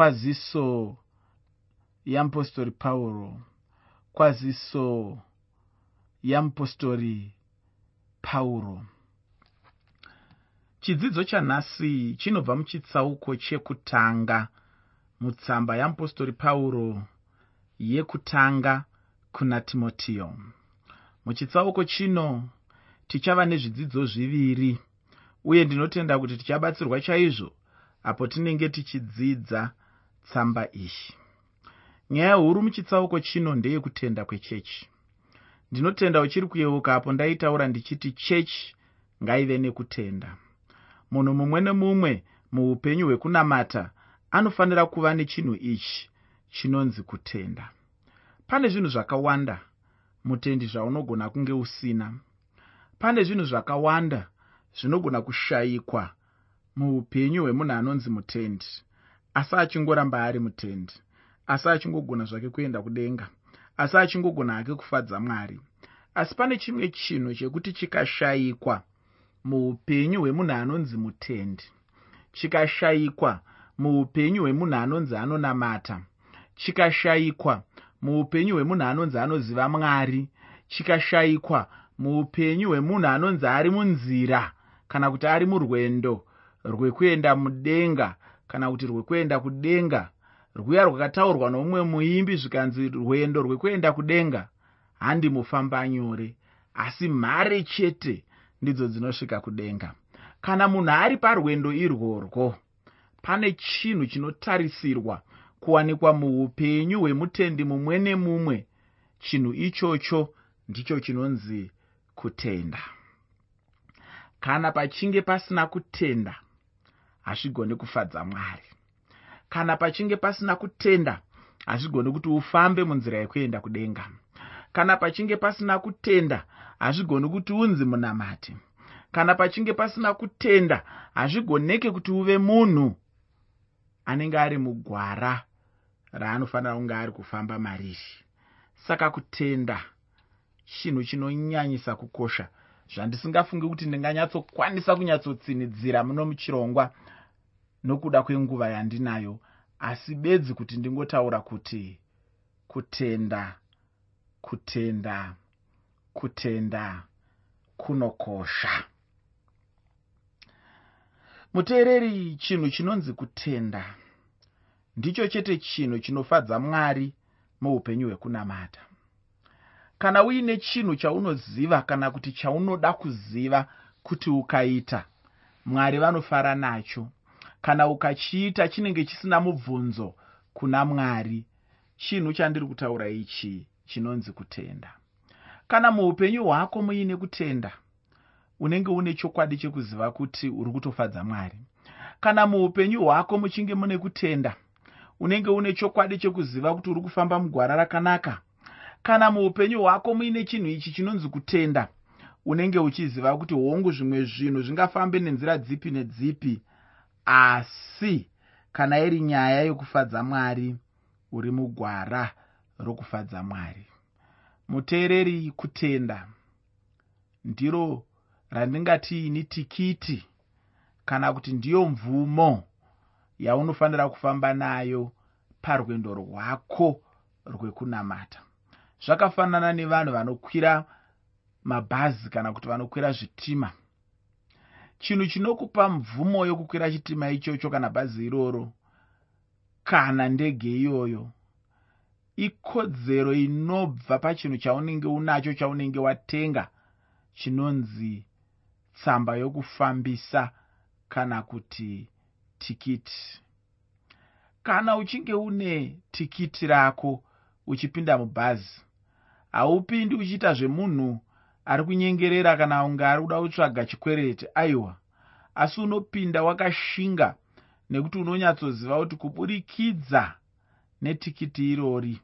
kwaziso yamupostori pauro kwaziso yamupostori pauro. Chidzidzo chanhasi chinobva muchitsauko chekutanga mutsamba yamupostori pauro yekutanga kuna timotiyo muchitsauko chino tichava nezvidzidzo zviviri uye ndinotenda kuti tichabatsirwa chaizvo apo tinenge tichidzidza tsamba iyi nyaya huru muchitsauko chino ndeyekutenda kwechechi. Ndinotenda uchiri kuyeuka apo ndaitaura ndichiti chechi ngaive nekutenda. Munhu mumwe nemumwe muupenyu hwekunamata anofanira kuva nechinhu ichi chinonzi kutenda. Pane zvinhu zvakawanda mutendi zvaunogona kunge usina. Pane zvinhu zvakawanda zvinogona kushayikwa muupenyu hwemunhu anonzi mutendi asi achingoramba ari mutendi asi achingogona zvake kuenda kudenga asi achingogona hake kufadza mwari. Asi pane chimwe chinhu chekuti chikashayikwa muupenyu hwemunhu anonzi mutendi chikashayikwa muupenyu hwemunhu anonzi anonamata chikashayikwa muupenyu hwemunhu anonzi anoziva mwari chikashayikwa muupenyu hwemunhu anonzi ari munzira kana kuti ari murwendo rwekuenda mudenga kana kuti rwekuenda kudenga rwuya rwakataurwa nomumwe muimbi zvikanzi rwendo rwekuenda kudenga handi mufamba nyore. Asi mhare chete ndidzo dzinosvika kudenga. Kana munhu ari parwendo irworwo pane chinhu chinotarisirwa kuwanikwa muupenyu hwemutendi mumwe nemumwe. Chinhu ichocho ndicho chinonzi kutenda. Kana pachinge pasina kutenda hazvigoni kufadza mwari. Kana pachinge pasina kutenda hazvigoni kuti ufambe munzira yekuenda kudenga. Kana pachinge pasina kutenda hazvigoni kuti unzi munamati kana pachinge pasina kutenda hazvigoneke kuti uve munhu anenge ari mugwara raanofanira kunge ari kufamba mariri. Saka kutenda chinhu chinonyanyisa kukosha zvandisingafungi kuti ndinganyatsokwanisa kunyatsotsinidzira muno muchirongwa nokuda kwenguva yandinayo asi bedzi kuti ndingotaura kuti kutenda kutenda kutenda kunokosha. Muteereri chinhu chinonzi kutenda ndicho chete chinhu chinofadza mwari muupenyu hwekunamata kana uine chinhu chaunoziva kana kuti chaunoda kuziva kuti ukaita mwari vanofara nacho. Kana ukachiita chinenge chisina mubvunzo kuna mwari chinhu chandiri kutaura ichi chinonzi kutenda. Kana muupenyu hwako muine kutenda unenge une chokwadi chekuziva kuti uri kutofadza mwari. Kana muupenyu hwako muchinge mune kutenda unenge une chokwadi chekuziva kuti uri kufamba mugwara rakanaka kana muupenyu hwako muine chinhu ichi chinonzi kutenda unenge uchiziva kuti hongu zvimwe zvinhu zvingafambe nenzira dzipi nedzipi asi kana iri nyaya yokufadza mwari uri mugwara rokufadza mwari. Muteereri kutenda ndiro randingati ini tikiti kana kuti ndiyo mvumo yaunofanira kufamba nayo parwendo rwako rwekunamata zvakafanana nevanhu vanokwira mabhazi kana kuti vanokwira zvitima. Chinhu chinokupa mvumo yokukwira chitima ichocho kana bhazi iroro kana ndege iyoyo ikodzero inobva pachinhu chaunenge unacho chaunenge watenga chinonzi tsamba yokufambisa kana kuti tikiti. Kana uchinge une tikiti rako uchipinda mubhazi haupindi uchiita zvemunhu ari kunyengerera kana unge ari kuda kutsvaga chikwereti aiwa. Asi unopinda wakashinga nekuti unonyatsoziva kuti kuburikidza netikiti irori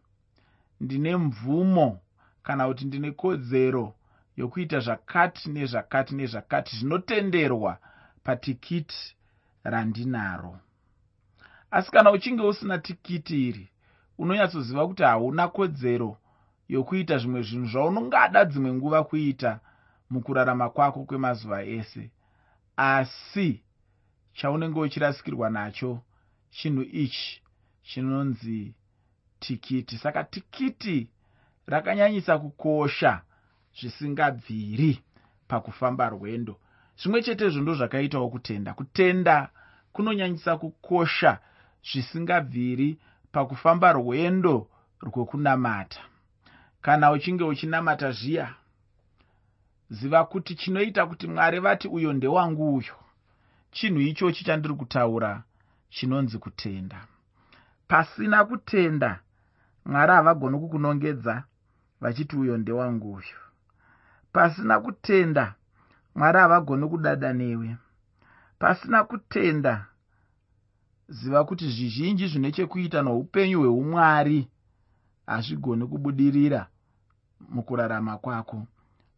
ndine mvumo kana kuti ndine kodzero yokuita zvakati nezvakati nezvakati zvinotenderwa patikiti randinaro. Asi kana uchinge usina tikiti iri unonyatsoziva kuti hauna kodzero yokuita zvimwe zvinhu zvaunongada dzimwe nguva kuita mukurarama kwako kwemazuva ese. Asi chaunenge uchirasikirwa nacho chinhu ichi chinonzi tikiti. Saka tikiti rakanyanyisa kukosha zvisingabviri pakufamba rwendo. Zvimwe chetezvo ndo zvakaitawo kutenda. Kutenda kunonyanyisa kukosha zvisingabviri pakufamba rwendo rwokunamata kana uchinge uchinamata zviya ziva kuti chinoita kuti mwari vati uyo ndewangu uyo chinhu ichochi chandiri kutaura chinonzi kutenda. Pasina kutenda mwari havagoni kukunongedza vachiti uyo ndewangu uyo. Pasina kutenda mwari havagoni kudada newe pasina kutenda ziva kuti zvizhinji zvine chekuita noupenyu hweumwari hazvigoni kubudirira mukurarama kwako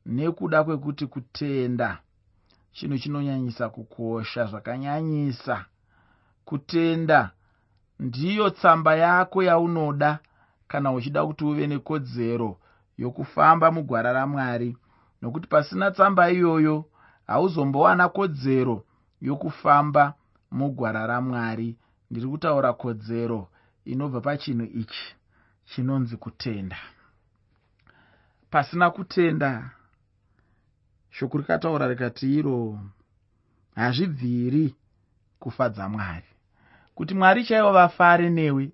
nekuda kwekuti kutenda chinhu chinonyanyisa kukosha zvakanyanyisa. Kutenda ndiyo tsamba yako yaunoda kana uchida kuti uve nekodzero yokufamba mugwara ramwari. Nokuti pasina tsamba iyoyo hauzombowana kodzero yokufamba mugwara ramwari. Ndiri kutaura kodzero inobva pachinhu ichi chinonzi kutenda pasina kutenda. Shoko rikataura rikati iro hazvibviri kufadza mwari. Kuti mwari chaivo vafare newe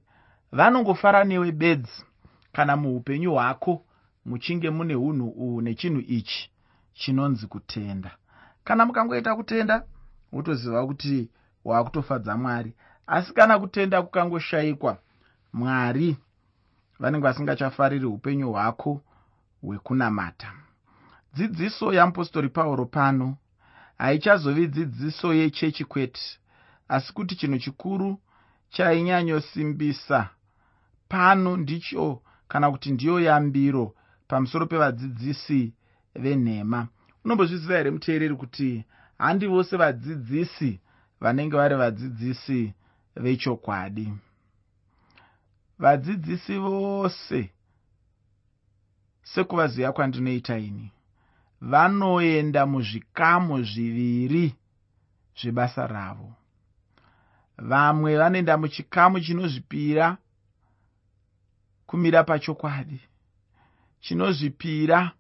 vanongofara newe bedzi kana muupenyu hwako muchinge mune unhu uhu nechinhu ichi chinonzi kutenda. Kana mukangoita kutenda wotoziva kuti waakutofadza mwari. Asi kana kutenda kukangoshayikwa mwari vanenge vasingachafariri upenyu hwako hwekunamata dzidziso yeapostori pauro pano haichazovi dzidziso yechechi kwete asi kuti chinhu chikuru chainyanyosimbisa pano ndicho kana kuti ndiyo yambiro pamusoro pevadzidzisi venhema. Unombozviziva here muteereri kuti handi vose vadzidzisi vanenge vari vadzidzisi vechokwadi? Vadzidzisi vose sekuvaziva kwandinoita ini. Vanoenda muzvikamu zviviri zvebasa ravo. Vamwe vanoenda muchikamu chinozvipira kumira pachokwadi. Chinozvipira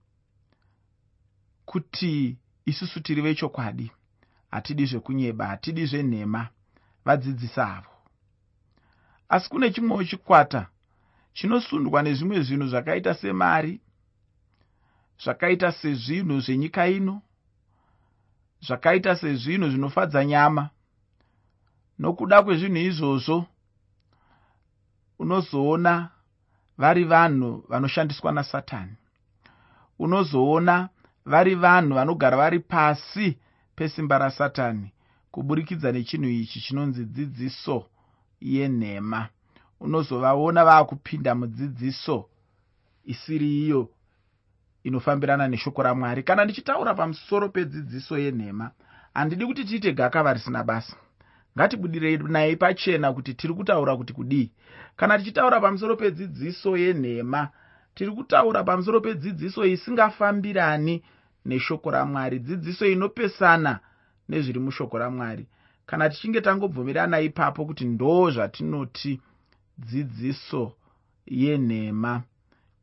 kuti isusu tiri vechokwadi. Hatidi zvekunyeba hatidi zvenhema. Vadzidzisi avo. Asi kune chimwewo chikwata chinosundwa nezvimwe zvinhu zvakaita semari zvakaita sezvinhu zvenyika ino. Zvakaita sezvinhu zvinofadza nyama. Nokuda kwezvinhu izvozvo unozoona vari vanhu vanoshandiswa nasatani. Unozoona vari vanhu vanogara vari pasi pesimba rasatani kuburikidza nechinhu ichi chinonzi dzidziso yenhema. Unozovaona vaakupinda mudzidziso isiri iyo inofambirana neshoko ramwari. Kana ndichitaura pamusoro pedzidziso yenhema handidi kuti tiite gakava risina basa. Ngatibudirei nai pachena kuti tiri kutaura kuti kudii. Kana tichitaura pamusoro pedzidziso yenhema tiri kutaura pamusoro pedzidziso isingafambirani neshoko ramwari dzidziso inopesana nezviri mushoko ramwari. Kana tichinge tangobvumirana ipapo kuti ndo zvatinoti dzidziso yenhema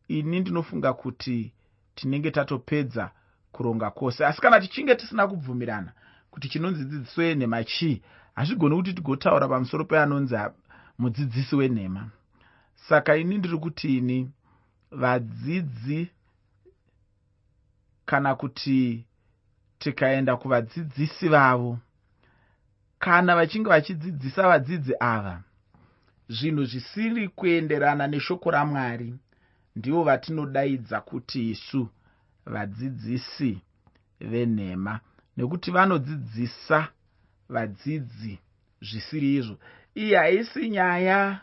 ini ndinofunga kuti tinenge tatopedza kuronga kwose. Asi kana tichinge tisina kubvumirana kuti chinonzi dzidziso yenhema chii hazvigoni kuti tigotaura pamusoro peanonzi mudzidzisi wenhema. Saka ini ndiri kuti ini vadzidzi kana kuti tikaenda kuvadzidzisi vavo kana vachinge vachidzidzisa vadzidzi ava zvinhu zvisiri kuenderana neshoko ramwari ndivo vatinodaidza kuti isu vadzidzisi venhema nekuti vanodzidzisa vadzidzi zvisiri izvo. Iyi haisi nyaya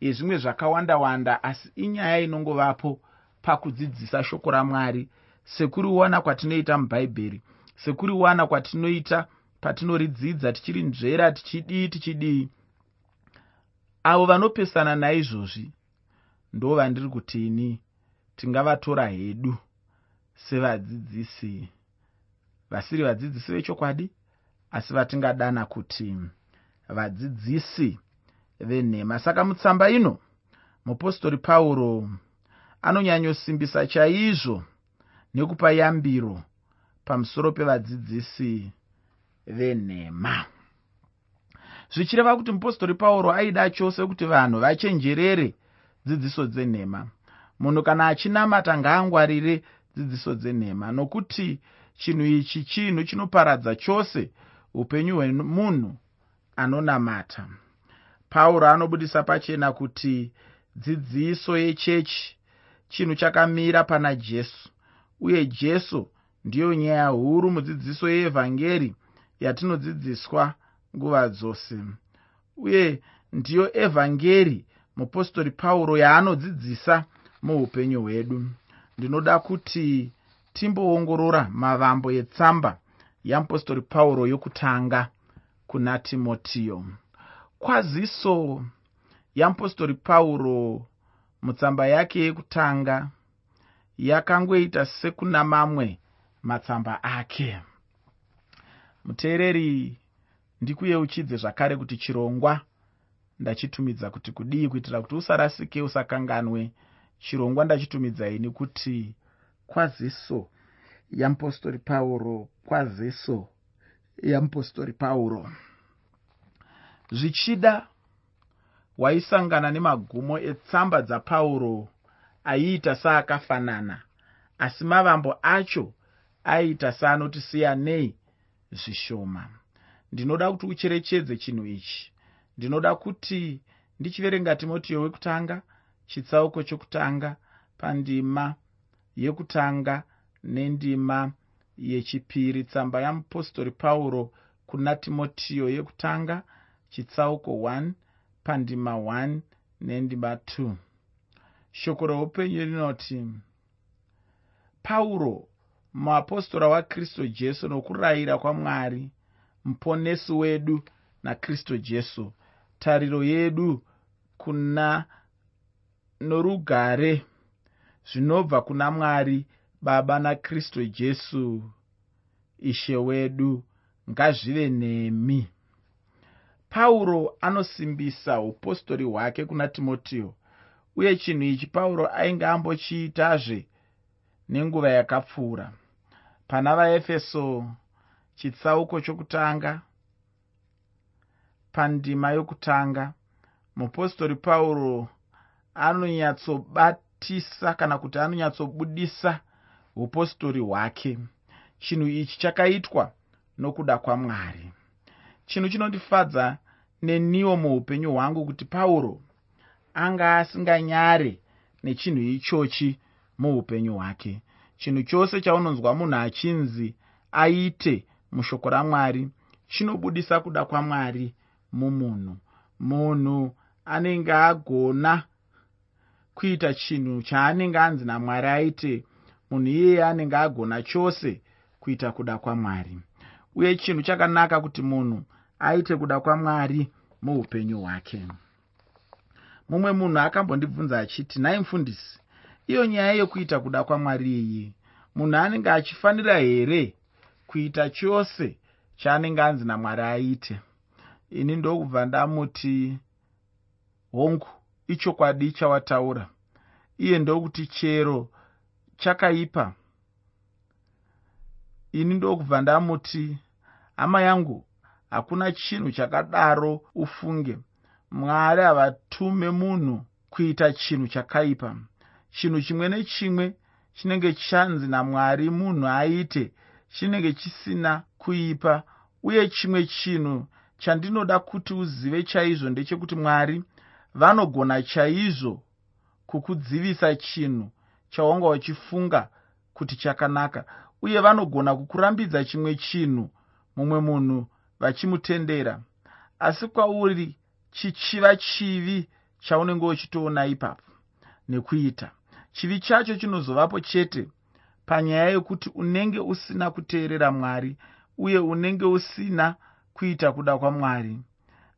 yezvimwe zvakawanda wanda asi inyaya inongovapo pakudzidzisa shoko ramwari. Sekuriwana kwatinoita mubhaibheri sekuriwana kwatinoita patinoridzidza tichiri nzvera tichidii tichidii. Avo vanopesana naizvozvi ndo vandiri kuti ini tingavatora hedu sevadzidzisi. Vasiri vadzidzisi vechokwadi asi vatingadana kuti vadzidzisi venhema. Saka mutsamba ino mupostori pauro anonyanyosimbisa chaizvo nekupa yambiro pamusoro pevadzidzisi venhema. Zvichireva kuti mupostori pauro aida chose kuti vanhu vachenjerere dzidziso dzenhema. Munhu kana achinamata ngaangwarire dzidziso dzenhema nokuti chinhu ichi chinhu chinoparadza chose upenyu hwemunhu anonamata. Pauro anobudisa pachena kuti dzidziso yechechi chinhu chakamira pana jesu uye jesu ndiyo nyaya huru mudzidziso yeevhangeri yatinodzidziswa nguva dzose. Uye ndiyo evhangeri mupostori pauro yaanodzidzisa muupenyu hwedu. Ndinoda kuti timboongorora mavambo etsamba yamupostori pauro yokutanga kuna timotiyo. Kwaziso yamupostori pauro mutsamba yake yekutanga yakangoita sekuna mamwe matsamba ake. Muteereri ndikuyeuchidze zvakare kuti chirongwa ndachitumidza kuti kudii kuitira kuti usarasike usakanganwe. Chirongwa ndachitumidza ini kuti kwaziso yamupostori pauro kwaziso yamupostori pauro. Zvichida waisangana nemagumo etsamba dzapauro aiita saakafanana asi mavambo acho aiita saanoti siyanei zvishoma. Ndinoda kuti ucherechedze chinhu ichi ndinoda kuti ndichiverenga timotiyo wekutanga chitsauko chokutanga pandima yekutanga nendima yechipiri. Tsamba yamupostori pauro kuna timotiyo yekutanga chitsauko 1 pandima 1 nendima 2 shoko reupenyu rinoti pauro muapostora wakristu jesu nokurayira kwamwari muponesi wedu nakristu jesu tariro yedu kuna norugare zvinobva kuna mwari baba nakristu jesu. Ishe wedu ngazvive nemi. Pauro anosimbisa upostori hwake kuna timotiyo uye chinhu ichi pauro ainge ambochiitazve nenguva yakapfuura. Pana vaefeso chitsauko chokutanga pandima yokutanga. Mupostori pauro anonyatsobatisa kana kuti anonyatsobudisa upostori hwake. Chinhu ichi chakaitwa nokuda kwamwari. Chinhu chinondifadza neniwo muupenyu hwangu kuti pauro anga asinganyare nechinhu ichochi muupenyu hwake. Chinhu chose chaunonzwa munhu achinzi aite mushoko ramwari chinobudisa kuda kwamwari mumunhu. Munhu anenge agona kuita chinhu chaanenge anzi namwari aite munhu iyeye anenge agona chose kuita kuda kwamwari. Uye chinhu chakanaka kuti munhu aite kuda kwamwari muupenyu hwake. Mumwe munhu akambondibvunza achiti nai mufundisi iyo nyaya yekuita kuda kwamwari iyi munhu anenge achifanira here kuita chose chaanenge anzi namwari aite ini ndokubva ndamuti hongu ichokwadi chawataura iye ndokuti chero chakaipa. Ini ndokubva ndamuti hama yangu hakuna chinhu chakadaro ufunge. Mwari havatume munhu kuita chinhu chakaipa. Chinhu chimwe nechimwe chinenge chanzi namwari munhu aite chinenge chisina kuipa uye chimwe chinhu chandinoda kuti uzive chaizvo ndechekuti mwari vanogona chaizvo kukudzivisa chinhu chawanga uchifunga kuti chakanaka uye vanogona kukurambidza chimwe chinhu mumwe munhu vachimutendera. Asi kwauri chichiva chivi chaunenge uchitoona ipapo nekuita chivi chacho chinozovapo chete panyaya yekuti unenge usina kuteerera mwari uye unenge usina kuita kuda kwamwari.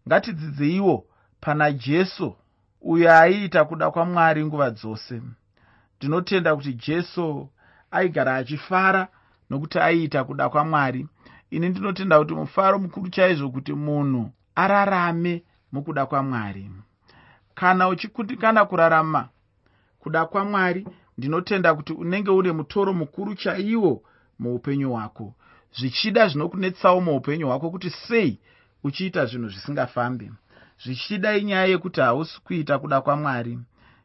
Ngatidzidzeiwo pana jesu uyo aiita kuda kwamwari nguva dzose. Ndinotenda kuti jesu aigara achifara nokuti aiita kuda kwamwari. Ini ndinotenda kuti mufaro mukuru chaizvo kuti munhu ararame mukuda kwamwari. Kana uchikundikana kurarama kuda kwamwari ndinotenda kuti unenge une mutoro mukuru chaiwo muupenyu hwako zvichida zvinokunetsawo muupenyu hwako kuti sei uchiita zvinhu zvisingafambi. Zvichida inyaya yekuti hausi kuita kuda kwamwari.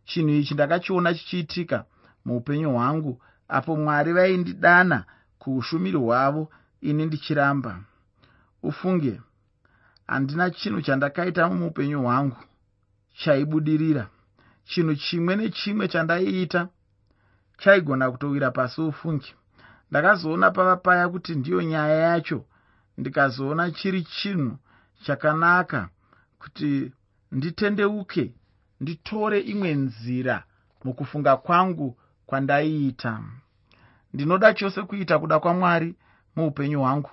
Chinhu ichi ndakachiona chichiitika muupenyu hwangu apo mwari vaindidana kuushumiri hwavo ini ndichiramba. Ufunge handina chinhu chandakaita muupenyu hwangu chaibudirira. Chinhu chimwe nechimwe chandaiita chaigona kutowira pasi ufungi ndakazoona pava paya kuti ndiyo nyaya yacho. Ndikazoona chiri chinhu chakanaka kuti nditendeuke nditore imwe nzira mukufunga kwangu kwandaiita ndinoda chose kuita kuda kwamwari muupenyu hwangu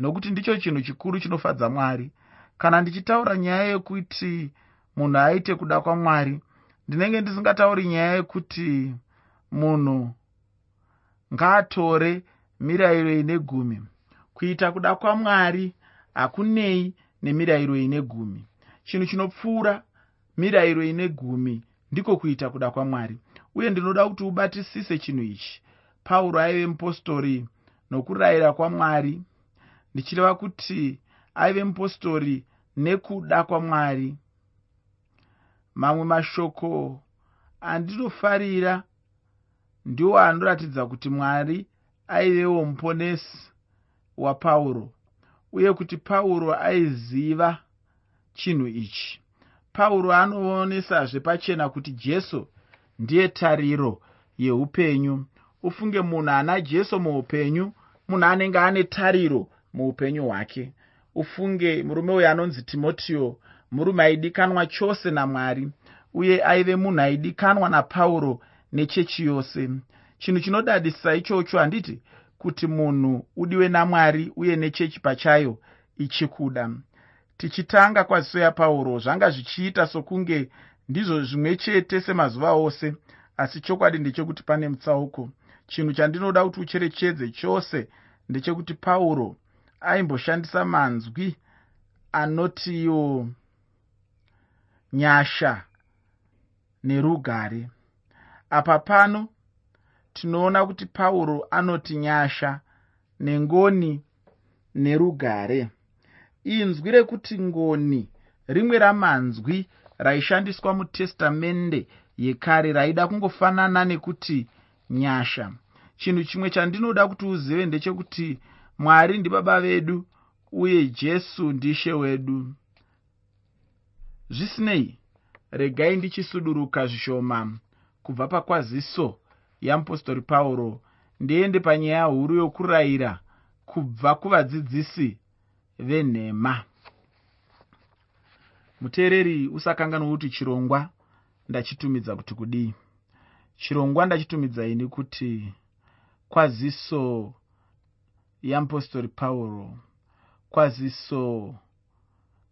nokuti ndicho chinhu chikuru chinofadza mwari. Kana ndichitaura nyaya yekuti munhu aite kuda kwamwari ndinenge ndisingatauri nyaya yekuti munhu ngaatore mirayiro ine gumi. Kuita kuda kwamwari hakunei nemirayiro ine gumi. Chinhu chinopfuura mirayiro ine gumi ndiko kuita kuda kwamwari. Uye ndinoda kuti ubatisise chinhu ichi. Pauro aive mupostori nokurayira kwamwari. Ndichireva kuti aive mupostori nekuda kwamwari. Mamwe mashoko andinofarira ndiwo anoratidza kuti mwari aivewo muponesi wapauro uye kuti pauro aiziva chinhu ichi. Pauro anoonesazve pachena kuti jesu ndiye tariro yeupenyu. Ufunge munhu ana jesu muupenyu munhu anenge ane tariro muupenyu hwake. Ufunge murume uyu anonzi timotiyo murume aidikanwa chose namwari uye aive munhu aidikanwa napauro nechechi yose. Chinhu chinodadisa ichocho handiti kuti munhu udiwe namwari uye nechechi pachayo ichikuda. Tichitanga kwaziso yapauro zvanga zvichiita sokunge ndizvo zvimwe chete semazuva ose asi chokwadi ndechekuti pane mutsauko. Chinhu chandinoda kuti ucherechedze chose ndechekuti pauro aimboshandisa manzwi anotiwo nyasha nerugare apa pano tinoona kuti pauro anoti nyasha nengoni nerugare. Inzwi rekuti ngoni rimwe ramanzwi raishandiswa mutestamende yekare raida kungofanana nekuti nyasha. Chinhu chimwe chandinoda kuti uzive ndechekuti mwari ndibaba vedu uye jesu ndishe wedu. Zvisinei regai ndichisuduruka zvishoma kubva pakwaziso yamupostori pauro ndiende panyaya huru yokurayira kubva kuvadzidzisi venhema. Muteereri usakanganwa kuti chirongwa ndachitumidza kuti kudii? Chirongwa ndachitumidza ini kuti kwaziso yamupostori pauro kwaziso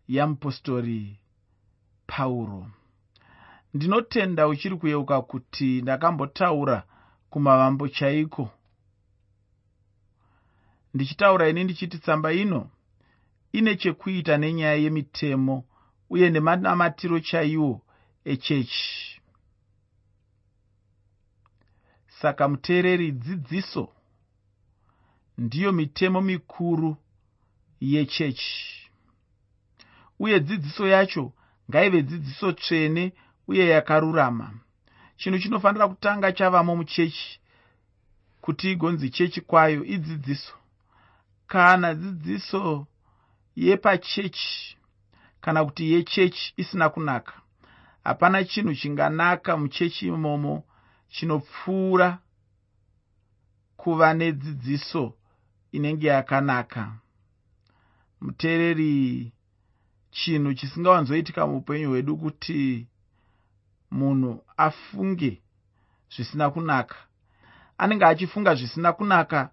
yamupostori pauro ndinotenda uchiri kuyeuka kuti ndakambotaura kumavambo chaiko. Ndichitaura ini ndichiti tsamba ino ine chekuita nenyaya yemitemo uye nemanamatiro chaiwo echechi. Saka muteereri dzidziso ndiyo mitemo mikuru yechechi. Uye dzidziso yacho ngaive dzidziso tsvene uye yakarurama. Chinhu chinofanira kutanga chavamo muchechi kuti igonzi chechi kwayo idzidziso. Kana dzidziso yepachechi kana kuti yechechi isina kunaka hapana chinhu chinganaka muchechi imomo chinopfuura kuva nedzidziso inenge yakanaka. Muteereri chinhu chisingawanzoitika muupenyu hwedu kuti munhu afunge zvisina kunaka. Anenge achifunga zvisina kunaka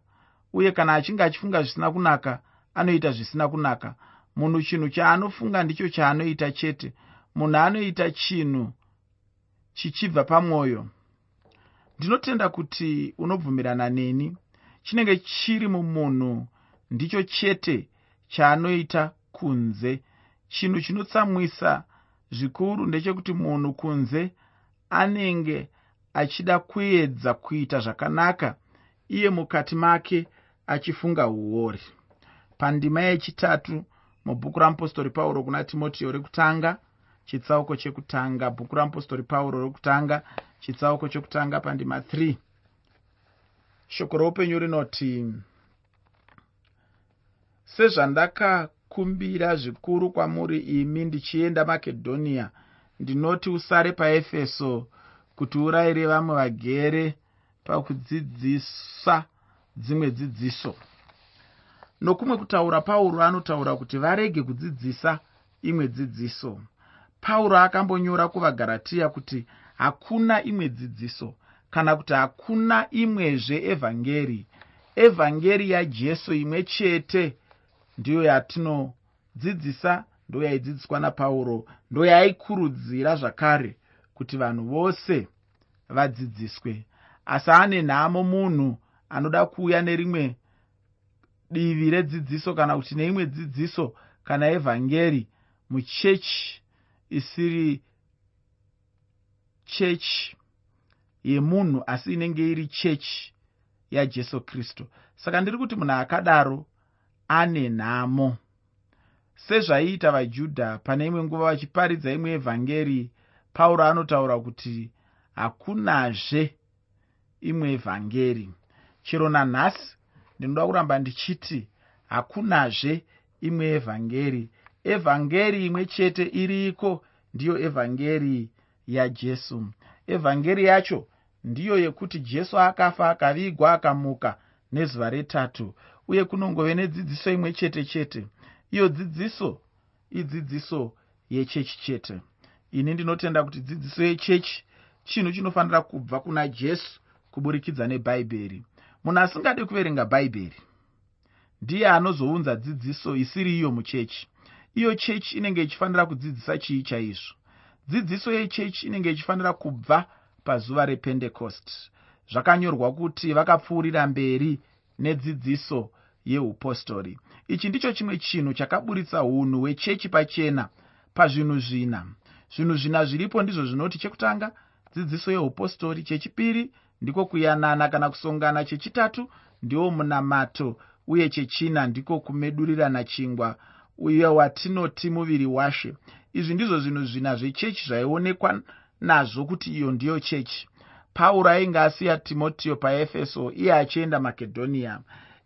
uye kana achinge achifunga zvisina kunaka anoita zvisina kunaka. Munhu chinhu chaanofunga ndicho chaanoita chete. Munhu anoita chinhu chichibva pamwoyo. Ndinotenda kuti unobvumirana neni. Chinenge chiri mumunhu ndicho chete chaanoita kunze. Chinhu chinotsamwisa zvikuru ndechekuti munhu kunze anenge achida kuedza kuita zvakanaka iye mukati make achifunga uori. Pandima yechitatu mubhuku ramupostori pauro kuna timotiyo rekutanga chitsauko chekutanga bhuku ramupostori pauro rekutanga chitsauko chekutanga pandima 3 shoko roupenyu rinoti sezvandakakumbira zvikuru kwamuri imi ndichienda makedhoniya ndinoti usare paefeso kuti urayire vamwe vagere pakudzidzisa dzimwe dzidziso. Nokumwe kutaura pauro anotaura kuti varege kudzidzisa imwe dzidziso. Pauro akambonyora kuvagaratiya kuti hakuna imwe dzidziso kana kuti hakuna imwezve evhangeri yajesu imwe chete ndiyo yatinodzidzisa ndo yaidzidziswa napauro ndo yaikurudzira zvakare kuti vanhu vose vadzidziswe. Asi ane nhamo munhu anoda kuuya nerimwe divi redzidziso kana kuti neimwe dzidziso kana evhangeri muchechi isiri chechi yemunhu asi inenge iri chechi yajesu kristu. Saka ndiri kuti munhu akadaro ane nhamo. Sezvaiita vajudha pane imwe nguva vachiparidza imwe evhangeri pauro anotaura kuti hakunazve imwe evhangeri. Chero nanhasi ndinoda kuramba ndichiti hakunazve imwe evhangeri. Evhangeri imwe chete iriko ndiyo evhangeri yajesu evhangeri yacho ndiyo yekuti jesu akafa akavigwa akamuka nezuva retatu uye kunongove nedzidziso imwe chete chete. Iyo dzidziso idzidziso yechechi chete. Ini ndinotenda kuti dzidziso yechechi chinhu chinofanira kubva kuna jesu kuburikidza nebhaibheri munhu asingadi kuverenga bhaibheri ndiye anozounza dzidziso isiri iyo muchechi. Iyo chechi inenge ichifanira kudzidzisa chii chaizvo? Dzidziso yechechi inenge ichifanira kubva pazuva rependecost zvakanyorwa kuti vakapfuurira mberi nedzidziso yeupostori ichi ndicho chimwe chinhu chakaburitsa unhu hwechechi pachena pazvinhu zvina. Zvinhu zvina zviripo ndizvo zvinoti chekutanga dzidziso yeupostori chechipiri ndiko kuyanana kana kusongana. Chechitatu ndiwo munamato. Uye chechina ndiko kumedurirana chingwa. Uye watinoti muviri washe. Izvi ndizvo zvinhu zvina zvechechi zvaionekwa nazvo kuti iyo ndiyo chechi. Pauro ainge asiya timotiyo paefeso iye achienda makedhoniya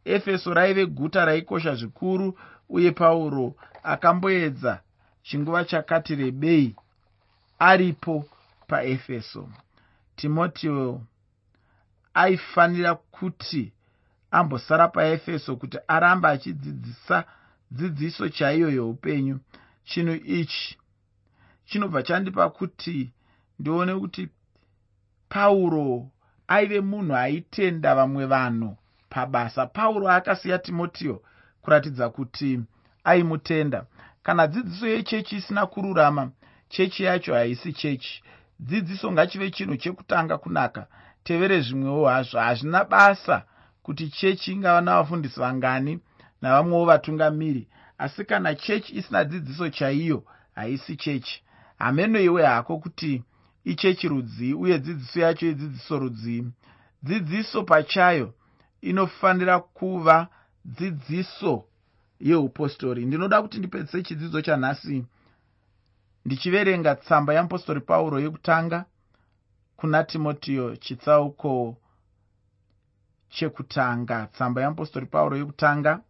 efeso raive guta raikosha zvikuru uye pauro akamboedza chinguva chakati rebei aripo paefeso. Timotiyo aifanira kuti ambosara paefeso kuti aramba achidzidzisa dzidziso chaiyo yeupenyu chinhu ichi chinobva chandipa kuti ndione kuti pauro aive munhu aitenda vamwe vanhu pabasa. Pauro akasiya timotiyo kuratidza kuti aimutenda. Kana dzidziso yechechi isina kururama chechi yacho haisi chechi. Dzidziso ngachive chinhu chekutanga kunaka. Tevere zvimwewo hazvo hazvina basa kuti chechi ingava navafundisi vangani navamwewo vatungamiri. Asi kana chechi isina dzidziso chaiyo haisi chechi. Hamenoiwe hako kuti ichechi rudzii uye dzidziso yacho idzidziso rudzii dzidziso pachayo inofanira kuva dzidziso yeupostori ndinoda kuti ndipedzise chidzidzo chanhasi. Ndichiverenga tsamba yeapostori pauro yekutanga kuna timotiyo chitsauko chekutanga tsamba yeapostori pauro yekutanga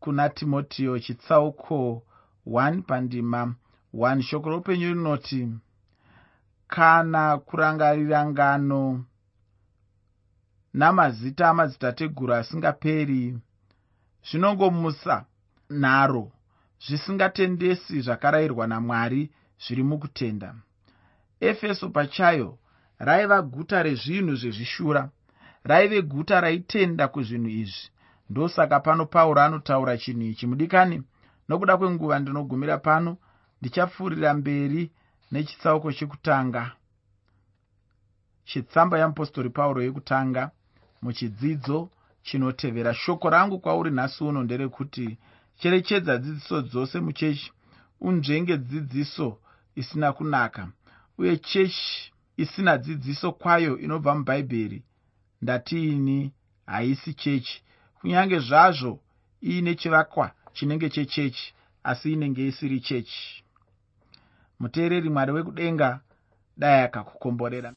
kuna timotiyo chitsauko 1 pandima 1 shoko roupenyu rinoti kana kurangarira ngano namazita amadzitateguru asingaperi. Zvinongomusa nharo zvisingatendesi zvakarayirwa namwari zviri mukutenda. Efeso pachayo raiva guta rezvinhu zvezvishura raive guta raitenda kuzvinhu izvi. Ndosaka pano pauro anotaura chinhu ichi mudikani nokuda kwenguva ndinogumira pano ndichapfuurira mberi nechitsauko chekutanga. Chetsamba yamupostori pauro yekutanga muchidzidzo chinotevera. Shoko rangu kwauri nhasi uno nderekuti cherechedza dzidziso dzose muchechi unzvenge dzidziso isina kunaka uye chechi isina dzidziso kwayo inobva mubhaibheri ndatiini? Haisi chechi. Kunyange zvazvo iine chivakwa chinenge chechechi asi inenge isiri chechi. Muteereri mwari wekudenga dai akakukomborera